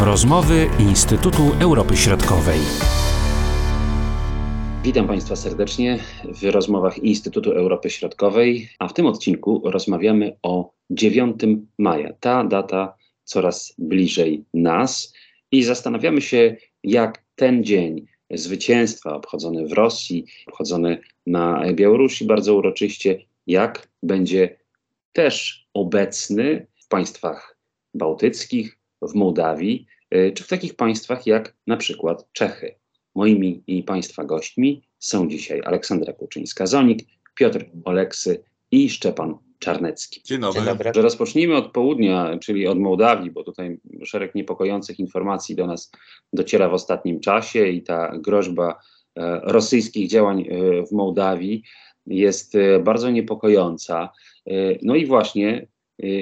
Rozmowy Instytutu Europy Środkowej. Witam Państwa serdecznie w rozmowach Instytutu Europy Środkowej, a w tym odcinku rozmawiamy o 9 maja. Ta data coraz bliżej nas i zastanawiamy się, jak ten dzień zwycięstwa obchodzony w Rosji, obchodzony na Białorusi bardzo uroczyście, jak będzie też obecny w państwach bałtyckich, w Mołdawii, czy w takich państwach jak na przykład Czechy. Moimi i Państwa gośćmi są dzisiaj Aleksandra Kuczyńska-Zonik, Piotr Oleksy i Szczepan Czarnecki. Dzień dobry. Dzień dobry. Rozpocznijmy od południa, czyli od Mołdawii, bo tutaj szereg niepokojących informacji do nas dociera w ostatnim czasie i ta groźba e, rosyjskich działań e, w Mołdawii jest e, bardzo niepokojąca. No i właśnie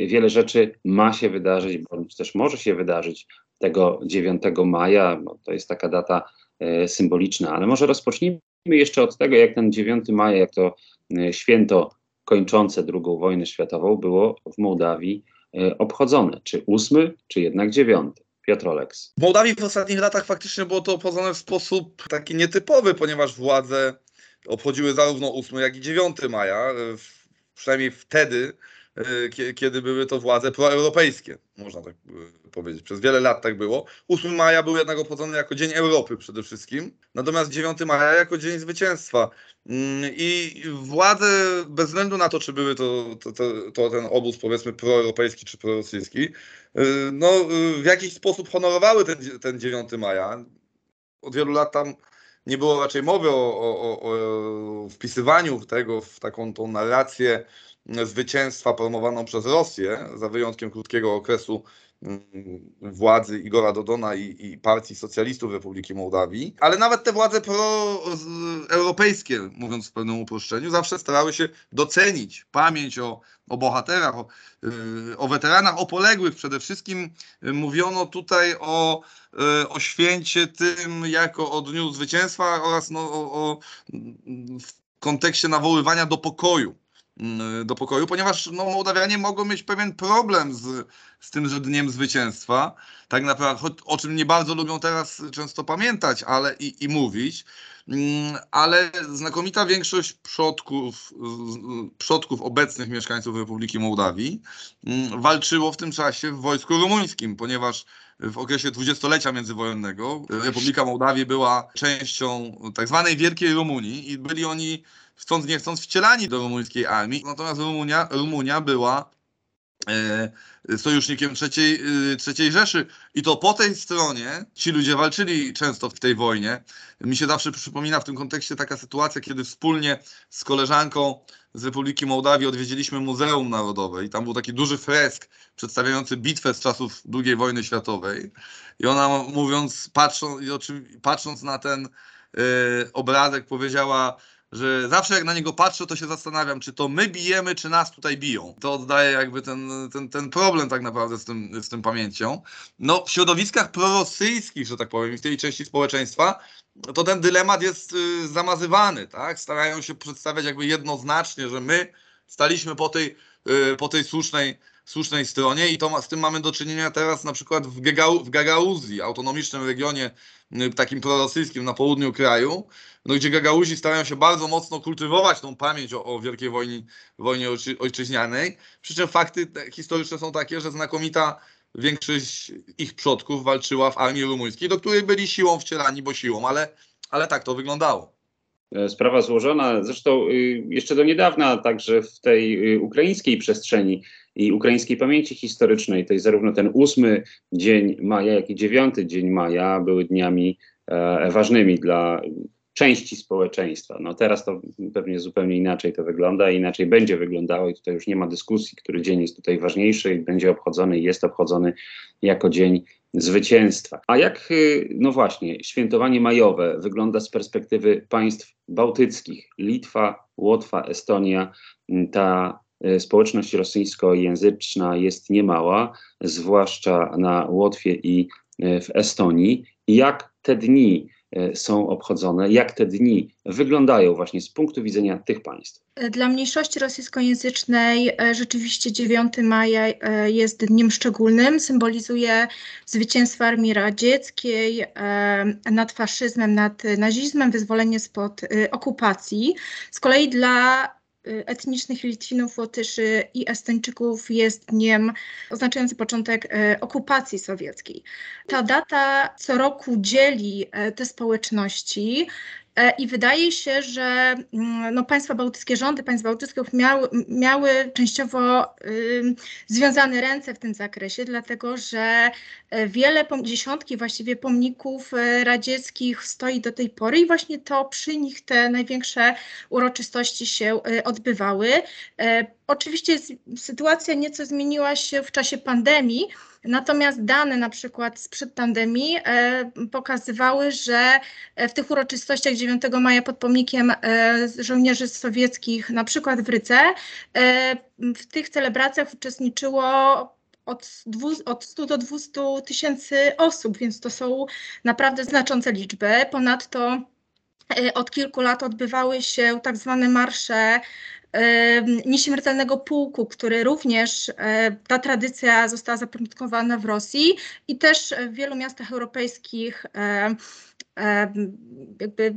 wiele rzeczy ma się wydarzyć, bądź też może się wydarzyć tego 9 maja. No to jest taka data symboliczna, ale może rozpocznijmy jeszcze od tego, jak ten 9 maja, jak to święto kończące II wojnę światową było w Mołdawii e, obchodzone. Czy ósmy, czy jednak dziewiąty? Piotr Oleks. W Mołdawii w ostatnich latach faktycznie było to obchodzone w sposób taki nietypowy, ponieważ władze obchodziły zarówno 8 jak i 9 maja. E, przynajmniej wtedy kiedy były to władze proeuropejskie, można tak y, powiedzieć. Przez wiele lat tak było. 8 maja był jednak obchodzony jako Dzień Europy przede wszystkim, natomiast 9 maja jako Dzień Zwycięstwa. Mm, I władze, bez względu na to, czy były to, to, to, to ten obóz powiedzmy proeuropejski czy prorosyjski, y, no w jakiś sposób honorowały ten, ten 9 maja. Od wielu lat tam nie było raczej mowy o, o, o, wpisywaniu tego w taką tą narrację zwycięstwa promowaną przez Rosję, za wyjątkiem krótkiego okresu mm, władzy Igora Dodona i, i partii socjalistów Republiki Mołdawii, ale nawet te władze proeuropejskie, mówiąc w pewnym uproszczeniu, zawsze starały się docenić pamięć o, o bohaterach, o, y, o weteranach, o poległych. Przede wszystkim mówiono tutaj o, y, o święcie tym jako o Dniu Zwycięstwa oraz no, o, o w kontekście nawoływania do pokoju do pokoju, ponieważ no, Mołdawianie mogą mieć pewien problem z, z tymże dniem zwycięstwa, tak naprawdę, o czym nie bardzo lubią teraz często pamiętać ale, i, i mówić, mm, ale znakomita większość przodków, przodków obecnych mieszkańców Republiki Mołdawii mm, walczyło w tym czasie w wojsku rumuńskim, ponieważ w okresie dwudziestolecia międzywojennego Republika Mołdawii była częścią tak zwanej Wielkiej Rumunii i byli oni chcąc nie chcąc wcielani do rumuńskiej armii. Natomiast Rumunia, Rumunia była e, sojusznikiem trzeciej, e, trzeciej Rzeszy. I to po tej stronie ci ludzie walczyli często w tej wojnie. Mi się zawsze przypomina w tym kontekście taka sytuacja, kiedy wspólnie z koleżanką z Republiki Mołdawii odwiedziliśmy Muzeum Narodowe i tam był taki duży fresk przedstawiający bitwę z czasów II wojny światowej. I ona mówiąc, patrząc, patrząc na ten y, obrazek powiedziała, że zawsze jak na niego patrzę, to się zastanawiam, czy to my bijemy, czy nas tutaj biją. To oddaje jakby ten, ten, ten problem tak naprawdę z tym, z tym pamięcią. No w środowiskach prorosyjskich, że tak powiem, w tej części społeczeństwa, to ten dylemat jest y, zamazywany, tak? Starają się przedstawiać jakby jednoznacznie, że my staliśmy po tej, y, po tej słusznej, słusznej stronie i to z tym mamy do czynienia teraz na przykład w, Gegau, w Gagauzji, autonomicznym regionie takim prorosyjskim na południu kraju, no, gdzie Gagauzi starają się bardzo mocno kultywować tą pamięć o, o Wielkiej Wojnie, wojnie Ojczyźnianej. Przy czym fakty historyczne są takie, że znakomita większość ich przodków walczyła w armii rumuńskiej, do której byli siłą wcielani, bo siłą, ale, ale tak to wyglądało. E, sprawa złożona, zresztą y, jeszcze do niedawna także w tej y, ukraińskiej przestrzeni i ukraińskiej pamięci historycznej, tej zarówno ten ósmy dzień maja, jak i dziewiąty dzień maja były dniami e, ważnymi dla części społeczeństwa. No teraz to pewnie zupełnie inaczej to wygląda inaczej będzie wyglądało i tutaj już nie ma dyskusji, który dzień jest tutaj ważniejszy i będzie obchodzony i jest obchodzony jako dzień zwycięstwa. A jak, y, no właśnie, świętowanie majowe wygląda z perspektywy państw bałtyckich, Litwa, Łotwa, Estonia, ta społeczność rosyjskojęzyczna jest niemała, zwłaszcza na Łotwie i y, w Estonii. Jak te dni e, są obchodzone, jak te dni wyglądają właśnie z punktu widzenia tych państw. Dla mniejszości rosyjskojęzycznej e, rzeczywiście 9 maja e, jest dniem szczególnym. Symbolizuje zwycięstwo Armii Radzieckiej nad faszyzmem, nad nazizmem, wyzwolenie spod okupacji. Z kolei dla etnicznych Litwinów, Łotyszy i Estończyków jest dniem oznaczający początek e, okupacji sowieckiej. Ta data co roku dzieli e, te społeczności I wydaje się, że mm, no, państwa bałtyckie, rządy państw bałtyckich miały, miały częściowo y, związane ręce w tym zakresie, dlatego że e, wiele, dziesiątki właściwie pomników e, radzieckich stoi do tej pory i właśnie to przy nich te największe uroczystości się odbywały. Oczywiście sytuacja nieco zmieniła się w czasie pandemii, Natomiast dane na przykład sprzed pandemii e, pokazywały, że w tych uroczystościach 9 maja pod pomnikiem e, żołnierzy sowieckich, na przykład w Rydze, e, w tych celebracjach uczestniczyło od, dwu, od 100 do 200 tysięcy osób, więc to są naprawdę znaczące liczby. Ponadto e, od kilku lat odbywały się tak zwane marsze nieśmiertelnego pułku, który również e, ta tradycja została zapoczątkowana w Rosji i też w wielu miastach europejskich e, e, jakby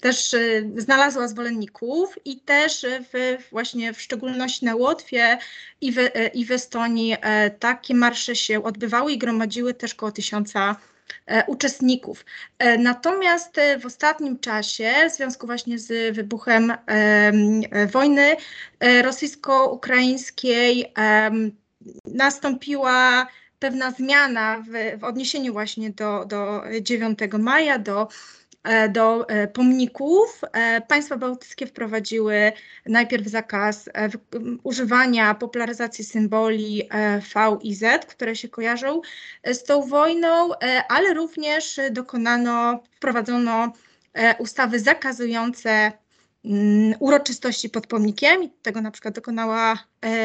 też znalazła zwolenników i też w, właśnie w szczególności na Łotwie i w, i w Estonii takie marsze się odbywały i gromadziły też koło tysiąca E, uczestników. E, natomiast e, w ostatnim czasie, w związku właśnie z wybuchem wojny rosyjsko-ukraińskiej, nastąpiła pewna zmiana w, w odniesieniu właśnie do, do 9 maja, do E, do e, pomników. E, państwa bałtyckie wprowadziły najpierw zakaz używania, popularyzacji symboli V i Z, które się kojarzą z tą wojną, ale również dokonano, wprowadzono ustawy zakazujące mm, uroczystości pod pomnikiem tego na przykład dokonała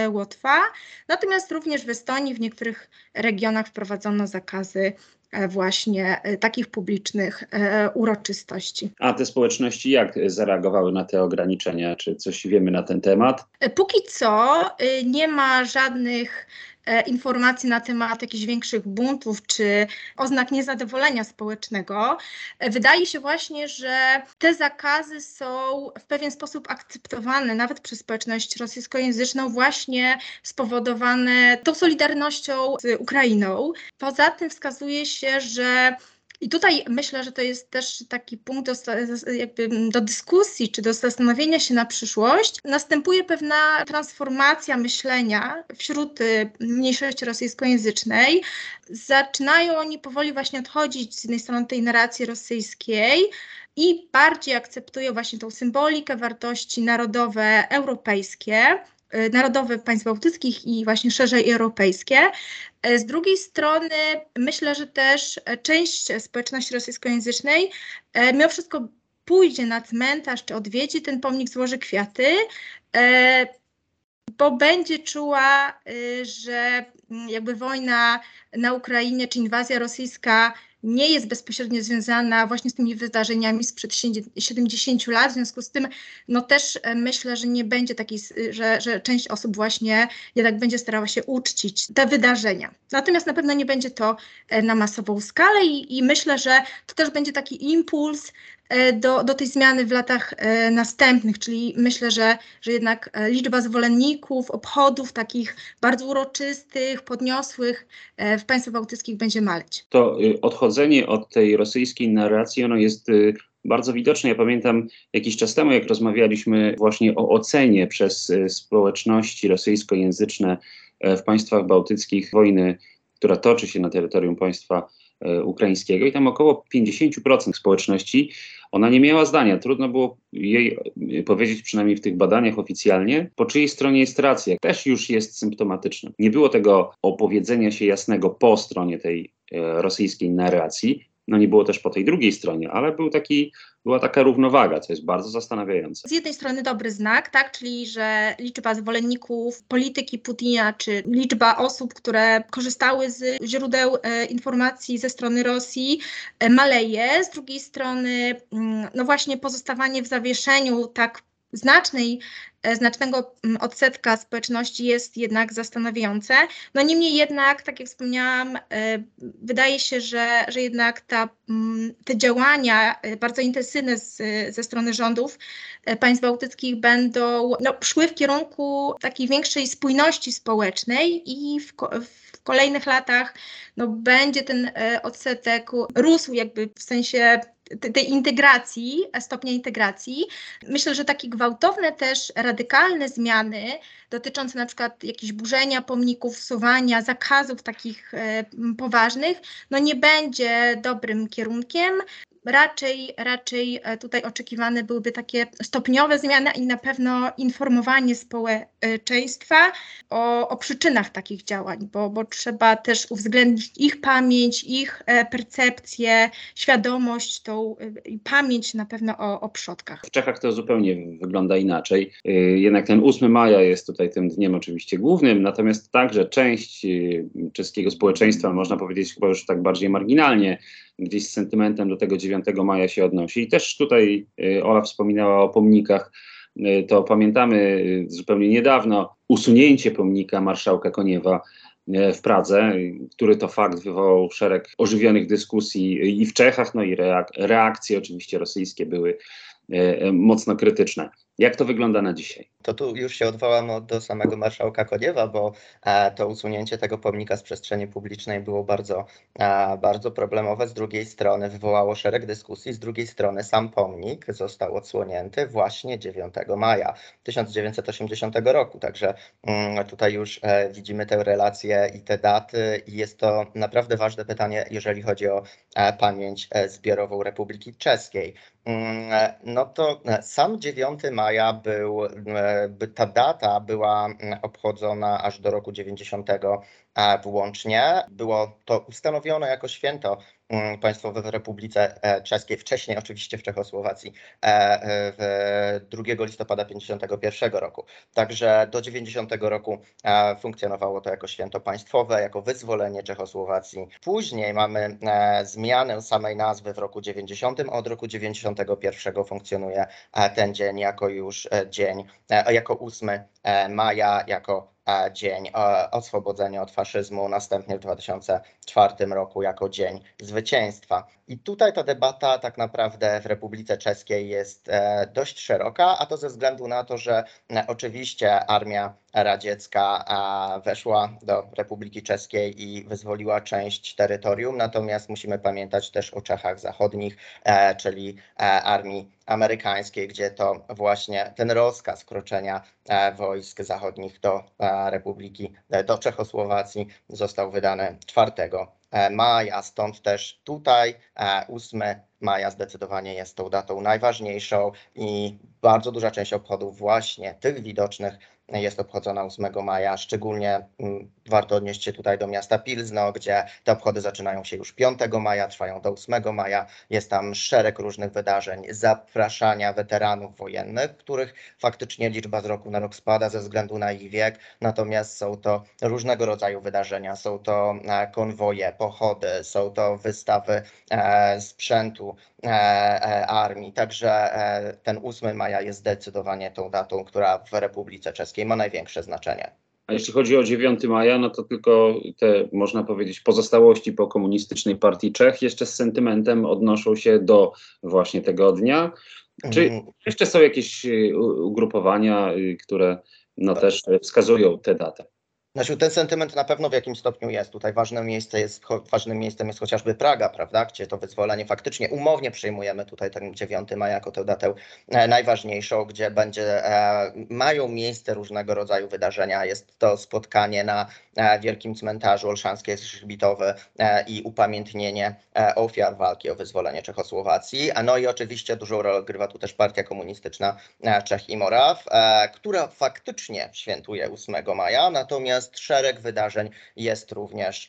Łotwa. Natomiast również w Estonii w niektórych regionach wprowadzono zakazy E, właśnie e, takich publicznych e, uroczystości. A te społeczności jak zareagowały na te ograniczenia? Czy coś wiemy na ten temat? Póki co nie ma żadnych E, informacji na temat jakichś większych buntów czy oznak niezadowolenia społecznego. E, wydaje się właśnie, że te zakazy są w pewien sposób akceptowane nawet przez społeczność rosyjskojęzyczną, właśnie spowodowane tą solidarnością z Ukrainą. Poza tym wskazuje się, że i tutaj myślę, że to jest też taki punkt do, do dyskusji czy do zastanowienia się na przyszłość. Następuje pewna transformacja myślenia wśród y, mniejszości rosyjskojęzycznej. Zaczynają oni powoli właśnie odchodzić z jednej strony tej narracji rosyjskiej, i bardziej akceptują właśnie tą symbolikę, wartości narodowe, europejskie. Y, narodowe państw bałtyckich i właśnie szerzej europejskie. Y, z drugiej strony myślę, że też część społeczności rosyjskojęzycznej y, mimo wszystko pójdzie na cmentarz czy odwiedzi ten pomnik, złoży kwiaty, bo będzie czuła, że mm, jakby wojna na Ukrainie czy inwazja rosyjska nie jest bezpośrednio związana właśnie z tymi wydarzeniami sprzed 70 lat. W związku z tym no też e, myślę, że nie będzie takiej, że, że część osób właśnie jednak będzie starała się uczcić te wydarzenia. Natomiast na pewno nie będzie to e, na masową skalę i, i myślę, że to też będzie taki impuls do, do tej zmiany w latach e, następnych, czyli myślę, że, że jednak e, liczba zwolenników, obchodów takich bardzo uroczystych, podniosłych w państwach bałtyckich będzie maleć. To y, odchodzenie od tej rosyjskiej narracji, ono jest y, bardzo widoczne. Ja pamiętam jakiś czas temu, jak rozmawialiśmy właśnie o ocenie przez y, społeczności rosyjskojęzyczne w państwach bałtyckich wojny, która toczy się na terytorium państwa ukraińskiego i tam około 50% społeczności ona nie miała zdania. Trudno było jej powiedzieć, przynajmniej w tych badaniach oficjalnie, po czyjej stronie jest racja. Też już jest symptomatyczne. Nie było tego opowiedzenia się jasnego po stronie tej e, rosyjskiej narracji. No nie było też po tej drugiej stronie, ale był taki była taka równowaga, co jest bardzo zastanawiające. Z jednej strony dobry znak, tak, czyli że liczba zwolenników polityki Putina, czy liczba osób, które korzystały z źródeł e, informacji ze strony Rosji e, maleje. Z drugiej strony, mm, no właśnie pozostawanie w zawieszeniu tak znacznej, znacznego mm, odsetka społeczności jest jednak zastanawiające. No niemniej jednak, tak jak wspomniałam, e, wydaje się, że, że jednak ta, mm, te działania e, bardzo intensywne z, ze strony rządów państw bałtyckich będą no, szły w kierunku takiej większej spójności społecznej i w, w kolejnych latach no, będzie ten odsetek rósł jakby w sensie tej integracji, stopnia integracji. Myślę, że takie gwałtowne też radykalne zmiany dotyczące na przykład jakieś burzenia pomników, suwania, zakazów takich e, poważnych, no nie będzie dobrym kierunkiem. Raczej, raczej e, tutaj oczekiwane byłyby takie stopniowe zmiany i na pewno informowanie społeczeństwa o, o przyczynach takich działań, bo, bo trzeba też uwzględnić ich pamięć, ich e, percepcję, świadomość, tą e, pamięć na pewno o, o przodkach. W Czechach to zupełnie wygląda inaczej. Jednak ten 8 maja jest tutaj tym dniem oczywiście głównym, natomiast także część czeskiego społeczeństwa, można powiedzieć chyba już tak bardziej marginalnie, gdzieś z sentymentem do tego 9 maja się odnosi. I też tutaj y, Ola wspominała o pomnikach. Y, to pamiętamy y, zupełnie niedawno usunięcie pomnika marszałka Koniewa w Pradze, który to fakt wywołał szereg ożywionych dyskusji i w Czechach, no i reak reakcje oczywiście rosyjskie były mocno krytyczne. Jak to wygląda na dzisiaj? To tu już się odwołam do samego marszałka Koniewa, bo e, to usunięcie tego pomnika z przestrzeni publicznej było bardzo, e, bardzo problemowe. Z drugiej strony wywołało szereg dyskusji, z drugiej strony sam pomnik został odsłonięty właśnie 9 maja 1980 roku. Także mm, tutaj już e, widzimy tę relację i te daty, i jest to naprawdę ważne pytanie, jeżeli chodzi o pamięć zbiorową Republiki Czeskiej. Mm, no to sam 9 maja był, ta data była obchodzona aż do roku 90 włącznie. Było to ustanowione jako święto mm, państwowe w Republice e, Czeskiej, wcześniej oczywiście w Czechosłowacji, e, e, w 2 listopada 1951 roku. Także do 90 roku funkcjonowało to jako święto państwowe, jako wyzwolenie Czechosłowacji. Później mamy zmianę samej nazwy w roku 90, a od roku 91 funkcjonuje ten dzień jako już dzień, jako 8 maja, jako dzień oswobodzenia od faszyzmu, następnie w 2004 roku jako Dzień Zwycięstwa. I tutaj ta debata tak naprawdę w Republice Czeskiej jest e, dość szeroka, a to ze względu na to, że e, oczywiście armia radziecka weszła do Republiki Czeskiej i wyzwoliła część terytorium, natomiast musimy pamiętać też o Czechach Zachodnich, e, czyli armii amerykańskiej, gdzie to właśnie ten rozkaz kroczenia wojsk zachodnich do Republiki, do Czechosłowacji został wydany 4 E, maja, stąd też tutaj 8 e, maja zdecydowanie jest tą datą najważniejszą i bardzo duża część obchodów właśnie tych widocznych jest obchodzona 8 maja. Szczególnie mm, warto odnieść się tutaj do miasta Pilzno, gdzie te obchody zaczynają się już 5 maja, trwają do 8 maja. Jest tam szereg różnych wydarzeń, zapraszania weteranów wojennych, których faktycznie liczba z roku na rok spada ze względu na ich wiek, natomiast są to różnego rodzaju wydarzenia. Są to e, konwoje, pochody, są to wystawy e, sprzętu e, armii. Także ten 8 maja jest zdecydowanie tą datą, która w Republice Czeskiej ma największe znaczenie. A jeśli chodzi o 9 maja, no to tylko te, można powiedzieć, pozostałości po komunistycznej partii Czech jeszcze z sentymentem odnoszą się do właśnie tego dnia. Czy mm. jeszcze są jakieś y, ugrupowania, y, które no też wskazują tę datę? Znaczy, ten sentyment na pewno w jakimś stopniu jest. Tutaj ważne miejsce jest, ważnym miejscem jest chociażby Praga, prawda, gdzie to wyzwolenie faktycznie umownie przyjmujemy tutaj ten 9 maja jako tę datę e, najważniejszą, gdzie będzie, e, mają miejsce różnego rodzaju wydarzenia. Jest to spotkanie na Wielkim Cmentarzu Olszańskie Szybitowe i upamiętnienie ofiar walki o wyzwolenie Czechosłowacji. No i oczywiście dużą rolę odgrywa tu też Partia Komunistyczna Czech i Moraw, która faktycznie świętuje 8 maja, natomiast szereg wydarzeń jest również,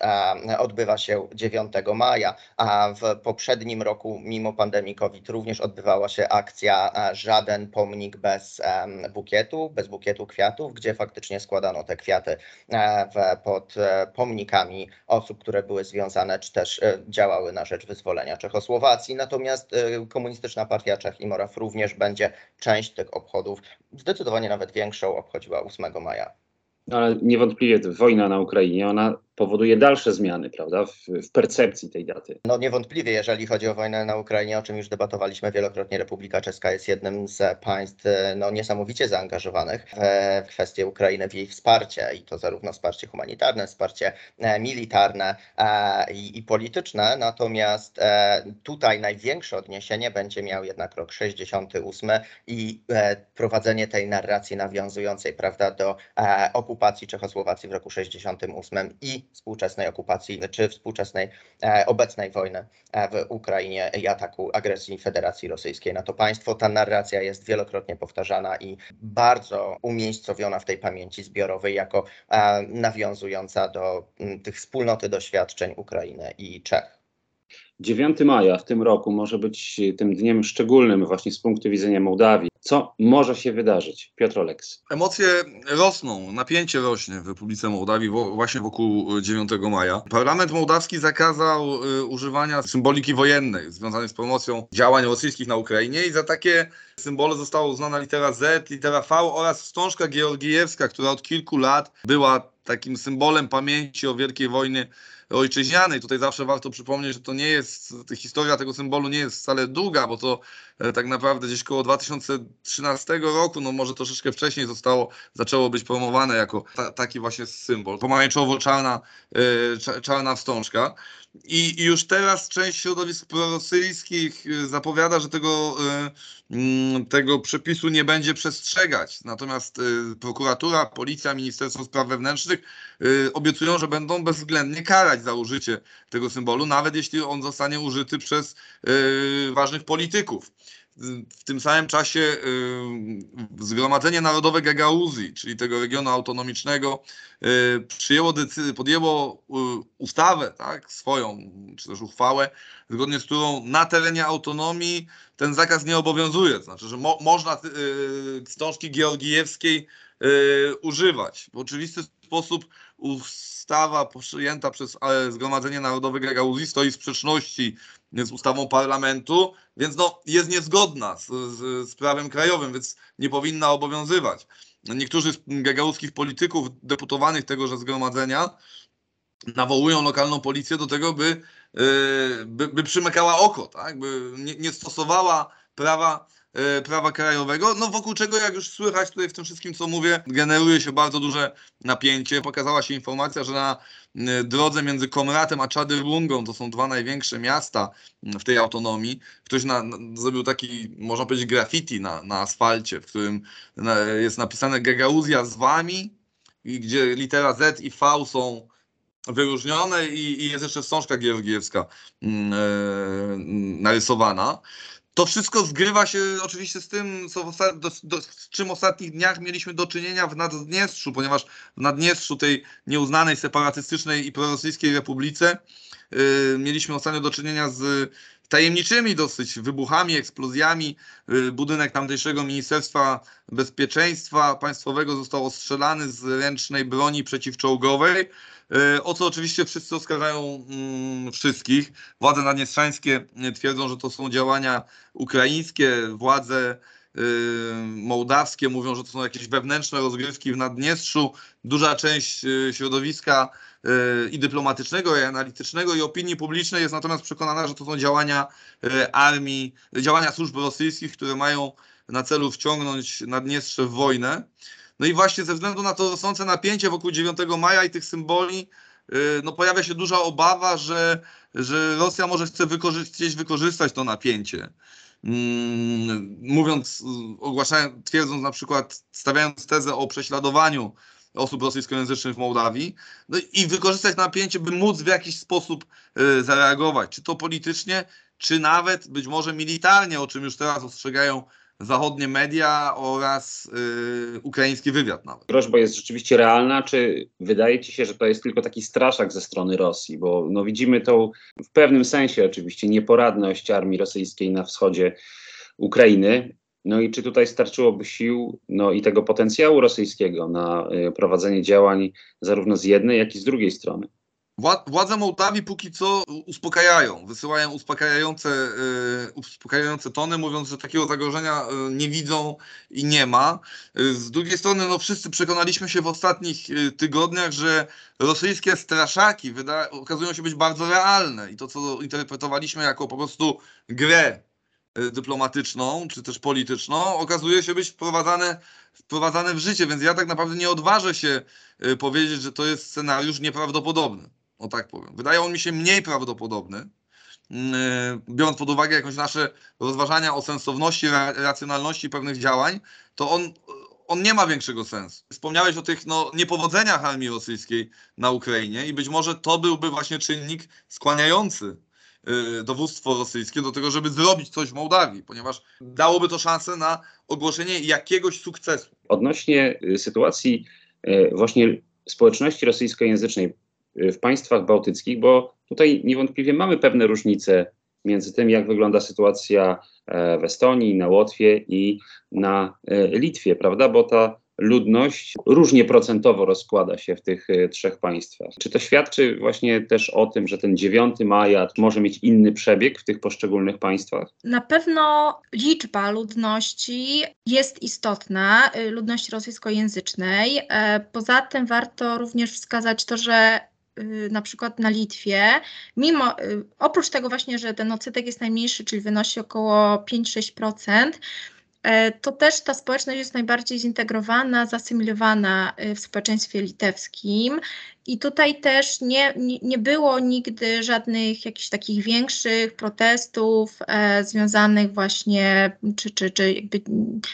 e, odbywa się 9 maja, a w poprzednim roku, mimo pandemii COVID, również odbywała się akcja e, Żaden pomnik bez bukietu, bez bukietu kwiatów, gdzie faktycznie składano te kwiaty e, w, pod e, pomnikami osób, które były związane czy też e, działały na rzecz wyzwolenia Czechosłowacji. Natomiast e, Komunistyczna Partia Czech i Moraw również będzie część tych obchodów, zdecydowanie nawet większą, obchodziła 8 maja. Ale niewątpliwie wojna na Ukrainie, ona powoduje dalsze zmiany, prawda, w, w percepcji tej daty. No niewątpliwie, jeżeli chodzi o wojnę na Ukrainie, o czym już debatowaliśmy wielokrotnie, Republika Czeska jest jednym z państw e, no, niesamowicie zaangażowanych w, w kwestię Ukrainy, w jej wsparcie i to zarówno wsparcie humanitarne, wsparcie e, militarne e, i, i polityczne. Natomiast e, tutaj największe odniesienie będzie miał jednak rok 68 i e, prowadzenie tej narracji nawiązującej prawda, do e, okupacji Czechosłowacji w roku 68 i współczesnej okupacji, czy współczesnej e, obecnej wojny e, w Ukrainie i ataku agresji Federacji Rosyjskiej na to państwo. Ta narracja jest wielokrotnie powtarzana i bardzo umiejscowiona w tej pamięci zbiorowej jako e, nawiązująca do m, tych wspólnoty doświadczeń Ukrainy i Czech. 9 maja w tym roku może być tym dniem szczególnym właśnie z punktu widzenia Mołdawii. Co może się wydarzyć? Piotr Oleks. Emocje rosną, napięcie rośnie w Republice Mołdawii właśnie wokół 9 maja. Parlament mołdawski zakazał y, używania symboliki wojennej związanej z promocją działań rosyjskich na Ukrainie i za takie symbole została uznana litera Z, litera V oraz wstążka georgijewska, która od kilku lat była takim symbolem pamięci o Wielkiej Wojnie ojczyźnianej. Tutaj zawsze warto przypomnieć, że to nie jest, historia tego symbolu nie jest wcale długa, bo to e, tak naprawdę gdzieś koło 2013 roku, no może troszeczkę wcześniej zostało, zaczęło być promowane jako ta, taki właśnie symbol. Pomarańczowo-czarna e, cza- czarna wstążka. I, już teraz część środowisk prorosyjskich e, zapowiada, że tego, e, mm, tego przepisu nie będzie przestrzegać. Natomiast e, prokuratura, policja, Ministerstwo Spraw Wewnętrznych obiecują, że będą bezwzględnie karać za użycie tego symbolu, nawet jeśli on zostanie użyty przez ważnych polityków. W tym samym czasie y, Zgromadzenie Narodowe Gagauzji, czyli tego regionu autonomicznego, y, przyjęło podjęło y, ustawę tak, swoją, czy też uchwałę, zgodnie z którą na terenie autonomii ten zakaz nie obowiązuje. Znaczy, że mo- można wstążki georgijewskiej używać. W oczywisty sposób ustawa przyjęta przez e, Zgromadzenie Narodowe Gagauzji stoi w sprzeczności z ustawą parlamentu, więc no, jest niezgodna z, z, z prawem krajowym, więc nie powinna obowiązywać. Niektórzy z gagauskich polityków deputowanych tegoże zgromadzenia nawołują lokalną policję do tego, by, yy, by, by przymykała oko, tak? by nie, nie stosowała prawa, prawa krajowego, no wokół czego, jak już słychać tutaj w tym wszystkim, co mówię, generuje się bardzo duże napięcie. Pokazała się informacja, że na yy, drodze między Komratem a Czadyrlungą, to są dwa największe miasta w tej autonomii, ktoś na, na, zrobił taki, można powiedzieć, graffiti na, na asfalcie, w którym na, jest napisane Gagauzja z wami, gdzie litera Z i V są wyróżnione i, i jest jeszcze wstążka georgijewska mm, e, narysowana. To wszystko zgrywa się oczywiście z tym, co do, do, z czym w ostatnich dniach mieliśmy do czynienia w Naddniestrzu, ponieważ w Naddniestrzu, tej nieuznanej, separatystycznej i prorosyjskiej republice, y, mieliśmy ostatnio do czynienia z tajemniczymi dosyć wybuchami, eksplozjami. Y, Budynek tamtejszego Ministerstwa Bezpieczeństwa Państwowego został ostrzelany z ręcznej broni przeciwczołgowej. Y, O co oczywiście wszyscy oskarżają mm, wszystkich. Władze naddniestrzańskie y, twierdzą, że to są działania ukraińskie, władze mołdawskie mówią, że to są jakieś wewnętrzne rozgrywki w Naddniestrzu. Duża część środowiska i dyplomatycznego, i analitycznego, i opinii publicznej jest natomiast przekonana, że to są działania y, armii, działania służb rosyjskich, które mają na celu wciągnąć Naddniestrze w wojnę. No i właśnie ze względu na to rosnące napięcie wokół 9 maja i tych symboli, y, no pojawia się duża obawa, że, że Rosja może chce wykorzy- chcieć wykorzystać to napięcie. Mm, Mówiąc, ogłaszając, twierdząc na przykład, stawiając tezę o prześladowaniu osób rosyjskojęzycznych w Mołdawii no i wykorzystać napięcie, by móc w jakiś sposób y, zareagować, czy to politycznie, czy nawet być może militarnie, o czym już teraz ostrzegają zachodnie media oraz y, ukraiński wywiad nawet. Groźba jest rzeczywiście realna, czy wydaje ci się, że to jest tylko taki straszak ze strony Rosji? Bo no, widzimy tą w pewnym sensie oczywiście nieporadność armii rosyjskiej na wschodzie Ukrainy. No i czy tutaj starczyłoby sił no i tego potencjału rosyjskiego na y, prowadzenie działań zarówno z jednej, jak i z drugiej strony? Władze Mołdawii póki co uspokajają, wysyłają uspokajające, yy, uspokajające tony, mówiąc, że takiego zagrożenia yy, nie widzą i nie ma. Z drugiej strony, no wszyscy przekonaliśmy się w ostatnich tygodniach, że rosyjskie straszaki wyda- okazują się być bardzo realne i to, co interpretowaliśmy jako po prostu grę dyplomatyczną czy też polityczną, okazuje się być wprowadzane, wprowadzane w życie, więc ja tak naprawdę nie odważę się y, powiedzieć, że to jest scenariusz nieprawdopodobny o tak powiem. Wydaje on mi się mniej prawdopodobny, mm, e, biorąc pod uwagę jakieś nasze rozważania o sensowności, racjonalności pewnych działań, to on, on nie ma większego sensu. Wspomniałeś o tych no, niepowodzeniach armii rosyjskiej na Ukrainie i być może to byłby właśnie czynnik skłaniający dowództwo rosyjskie do tego, żeby zrobić coś w Mołdawii, ponieważ dałoby to szansę na ogłoszenie jakiegoś sukcesu. Odnośnie y, sytuacji y, właśnie społeczności rosyjskojęzycznej w państwach bałtyckich, bo tutaj niewątpliwie mamy pewne różnice między tym, jak wygląda sytuacja e, w Estonii, na Łotwie i na e, Litwie, prawda? Bo ta ludność różnie procentowo rozkłada się w tych e, trzech państwach. Czy to świadczy właśnie też o tym, że ten 9 maja może mieć inny przebieg w tych poszczególnych państwach? Na pewno liczba ludności jest istotna, ludności rosyjskojęzycznej. Poza tym warto również wskazać to, że na przykład na Litwie, mimo, oprócz tego właśnie, że ten odsetek jest najmniejszy, czyli wynosi około 5-6%, e, to też ta społeczność jest najbardziej zintegrowana, zasymilowana y, w społeczeństwie litewskim i tutaj też nie, nie, było nigdy żadnych jakichś takich większych protestów e, związanych właśnie, czy, czy, czy jakby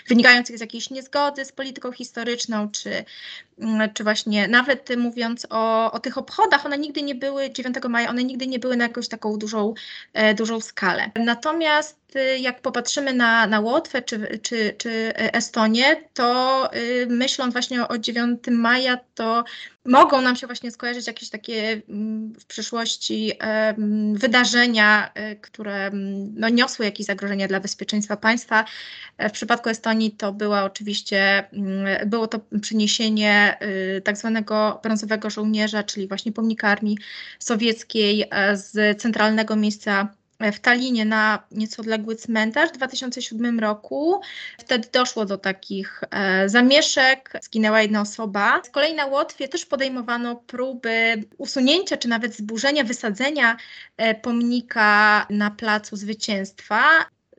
wynikających z jakiejś niezgody z polityką historyczną, czy, mm, czy właśnie nawet mówiąc o, o tych obchodach, one nigdy nie były, 9 maja, one nigdy nie były na jakąś taką dużą, e, dużą skalę. Natomiast y, jak popatrzymy na, na Łotwę czy, czy, czy Estonię, to y, myśląc właśnie o 9 maja, to mogą nam się właśnie skojarzyć jakieś takie mm, w przyszłości wydarzenia, e, które mm, no, niosły jakieś zagrożenia dla bezpieczeństwa państwa. E, w przypadku Estonii to była oczywiście, mm, było to przeniesienie y, tak zwanego brązowego żołnierza, czyli właśnie pomnika armii sowieckiej e, z centralnego miejsca w Talinie na nieco odległy cmentarz w 2007 roku. Wtedy doszło do takich e, zamieszek, zginęła jedna osoba. Z kolei na Łotwie też podejmowano próby usunięcia czy nawet zburzenia, wysadzenia e, pomnika na Placu Zwycięstwa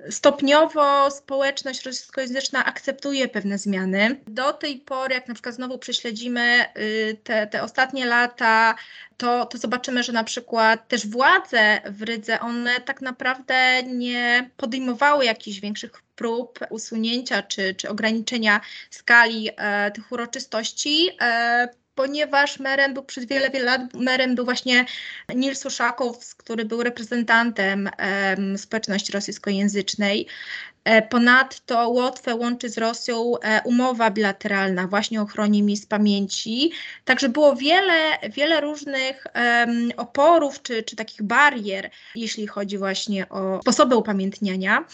stopniowo społeczność rosyjskojęzyczna akceptuje pewne zmiany. Do tej pory, jak na przykład znowu prześledzimy y, te, te ostatnie lata, to, to zobaczymy, że na przykład też władze w Rydze, one tak naprawdę nie podejmowały jakichś większych prób usunięcia czy, czy ograniczenia skali e, tych uroczystości. E, ponieważ merem był przez wiele, wiele lat, merem był właśnie Nils Uszakow, który był reprezentantem um, społeczności rosyjskojęzycznej. E, ponadto Łotwę łączy z Rosją e, umowa bilateralna właśnie o ochronie miejsc pamięci. Także było wiele, wiele różnych um, oporów czy, czy takich barier, jeśli chodzi właśnie o sposoby upamiętniania.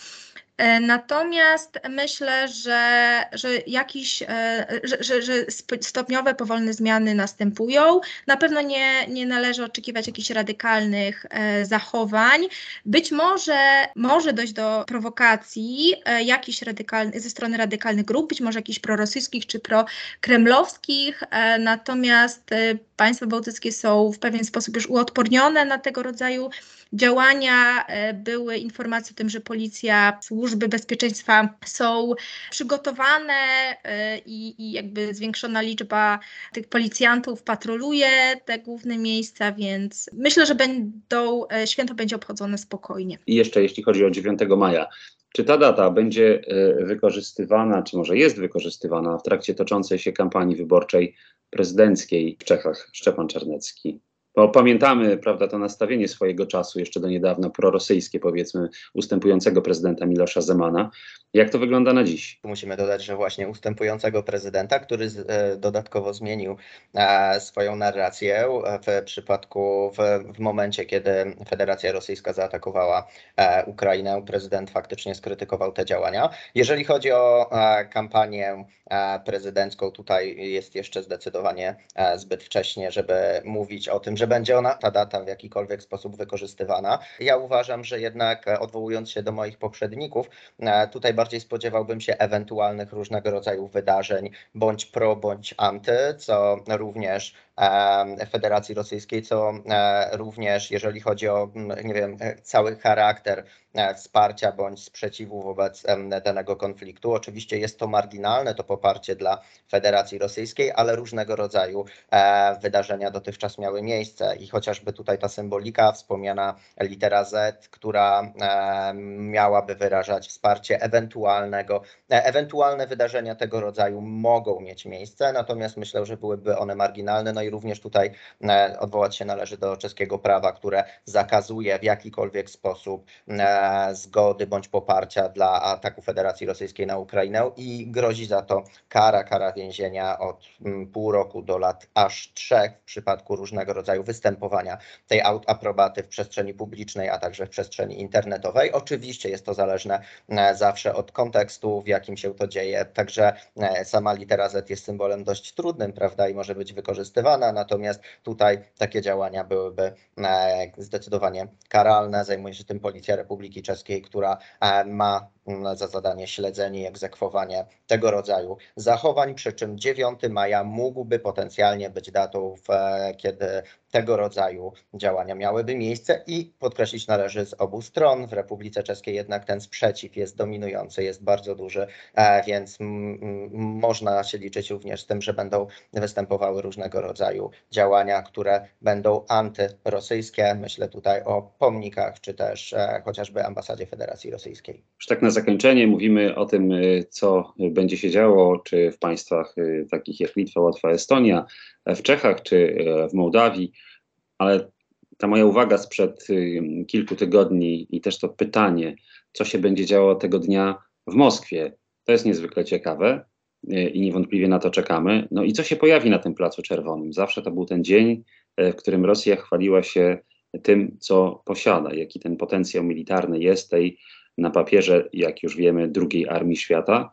E, natomiast myślę, że, że jakieś, e, że, że, że stopniowe, powolne zmiany następują. Na pewno nie, nie należy oczekiwać jakichś radykalnych e, zachowań. Być może może dojść do prowokacji jakichś radykalnych, ze strony radykalnych grup, być może jakichś prorosyjskich czy prokremlowskich, natomiast państwa bałtyckie są w pewien sposób już uodpornione na tego rodzaju działania. Były informacje o tym, że policja, służby bezpieczeństwa są przygotowane e, i, i jakby zwiększona liczba tych policjantów patroluje te główne miejsca, więc myślę, że będą, e, święto będzie obchodzone spokojnie. I jeszcze jeśli chodzi o 9 maja, czy ta data będzie wykorzystywana, czy może jest wykorzystywana w trakcie toczącej się kampanii wyborczej prezydenckiej w Czechach? Szczepan Czarnecki. Bo pamiętamy, prawda, to nastawienie swojego czasu, jeszcze do niedawna prorosyjskie, powiedzmy, ustępującego prezydenta Milosza Zemana. Jak to wygląda na dziś? Musimy dodać, że właśnie ustępującego prezydenta, który z, e, dodatkowo zmienił e, swoją narrację w przypadku, w, w momencie, kiedy Federacja Rosyjska zaatakowała e, Ukrainę, prezydent faktycznie skrytykował te działania. Jeżeli chodzi o e, kampanię e, prezydencką, tutaj jest jeszcze zdecydowanie e, zbyt wcześnie, żeby mówić o tym, że będzie ona, ta data w jakikolwiek sposób wykorzystywana. Ja uważam, że jednak e, odwołując się do moich poprzedników, e, tutaj bardziej spodziewałbym się ewentualnych różnego rodzaju wydarzeń, bądź pro, bądź anty, co również Federacji Rosyjskiej, co również jeżeli chodzi o, nie wiem, cały charakter e, wsparcia bądź sprzeciwu wobec danego konfliktu. Oczywiście jest to marginalne, to poparcie dla Federacji Rosyjskiej, ale różnego rodzaju e, wydarzenia dotychczas miały miejsce i chociażby tutaj ta symbolika, wspomniana litera Z, która miałaby wyrażać wsparcie ewentualnego, e, ewentualne wydarzenia tego rodzaju mogą mieć miejsce, natomiast myślę, że byłyby one marginalne, no i również tutaj e, odwołać się należy do czeskiego prawa, które zakazuje w jakikolwiek sposób e, zgody bądź poparcia dla ataku Federacji Rosyjskiej na Ukrainę i grozi za to kara, kara więzienia od pół roku do lat aż trzech w przypadku różnego rodzaju występowania tej aprobaty w przestrzeni publicznej, a także w przestrzeni internetowej. Oczywiście jest to zależne e, zawsze od kontekstu, w jakim się to dzieje. Także sama litera Z jest symbolem dość trudnym, prawda, i może być wykorzystywana, natomiast tutaj takie działania byłyby e, zdecydowanie karalne. Zajmuje się tym Policja Republiki Czeskiej, która e, ma mm, za zadanie śledzenie i egzekwowanie tego rodzaju zachowań, przy czym 9 maja mógłby potencjalnie być datą, e, kiedy tego rodzaju działania miałyby miejsce i podkreślić należy z obu stron. W Republice Czeskiej jednak ten sprzeciw jest dominujący, jest bardzo duży, e, więc można się liczyć również z tym, że będą występowały różnego rodzaju działania, które będą antyrosyjskie. Myślę tutaj o pomnikach, czy też e, chociażby ambasadzie Federacji Rosyjskiej. Już tak na zakończenie mówimy o tym, y, co będzie się działo, czy w państwach takich jak Litwa, Łotwa, Estonia, e, w Czechach, czy e, w Mołdawii, ale ta moja uwaga sprzed y, kilku tygodni i też to pytanie, co się będzie działo tego dnia w Moskwie, to jest niezwykle ciekawe y, i niewątpliwie na to czekamy. No i co się pojawi na tym Placu Czerwonym? Zawsze to był ten dzień, e, w którym Rosja chwaliła się tym, co posiada, jaki ten potencjał militarny jest tej na papierze, jak już wiemy, drugiej armii świata.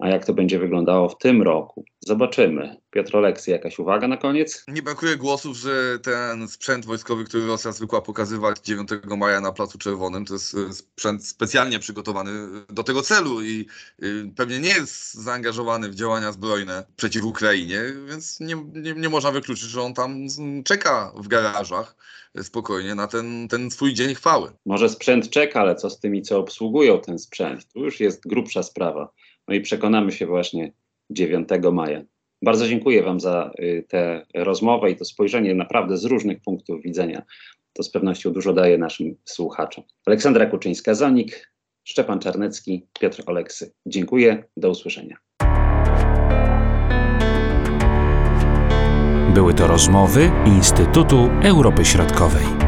A jak to będzie wyglądało w tym roku? Zobaczymy. Piotr Oleksy, jakaś uwaga na koniec? Nie brakuje głosów, że ten sprzęt wojskowy, który Rosja zwykła pokazywać 9 maja na Placu Czerwonym, to jest e, sprzęt specjalnie przygotowany do tego celu i y, pewnie nie jest zaangażowany w działania zbrojne przeciw Ukrainie, więc nie, nie, nie można wykluczyć, że on tam czeka w garażach e, spokojnie na ten, ten swój dzień chwały. Może sprzęt czeka, ale co z tymi, co obsługują ten sprzęt? Tu już jest grubsza sprawa. No i przekonamy się właśnie 9 maja. Bardzo dziękuję Wam za y, tę rozmowę i to spojrzenie naprawdę z różnych punktów widzenia. To z pewnością dużo daje naszym słuchaczom. Aleksandra Kuczyńska-Zanik, Szczepan Czarnecki, Piotr Oleksy. Dziękuję, do usłyszenia. Były to rozmowy Instytutu Europy Środkowej.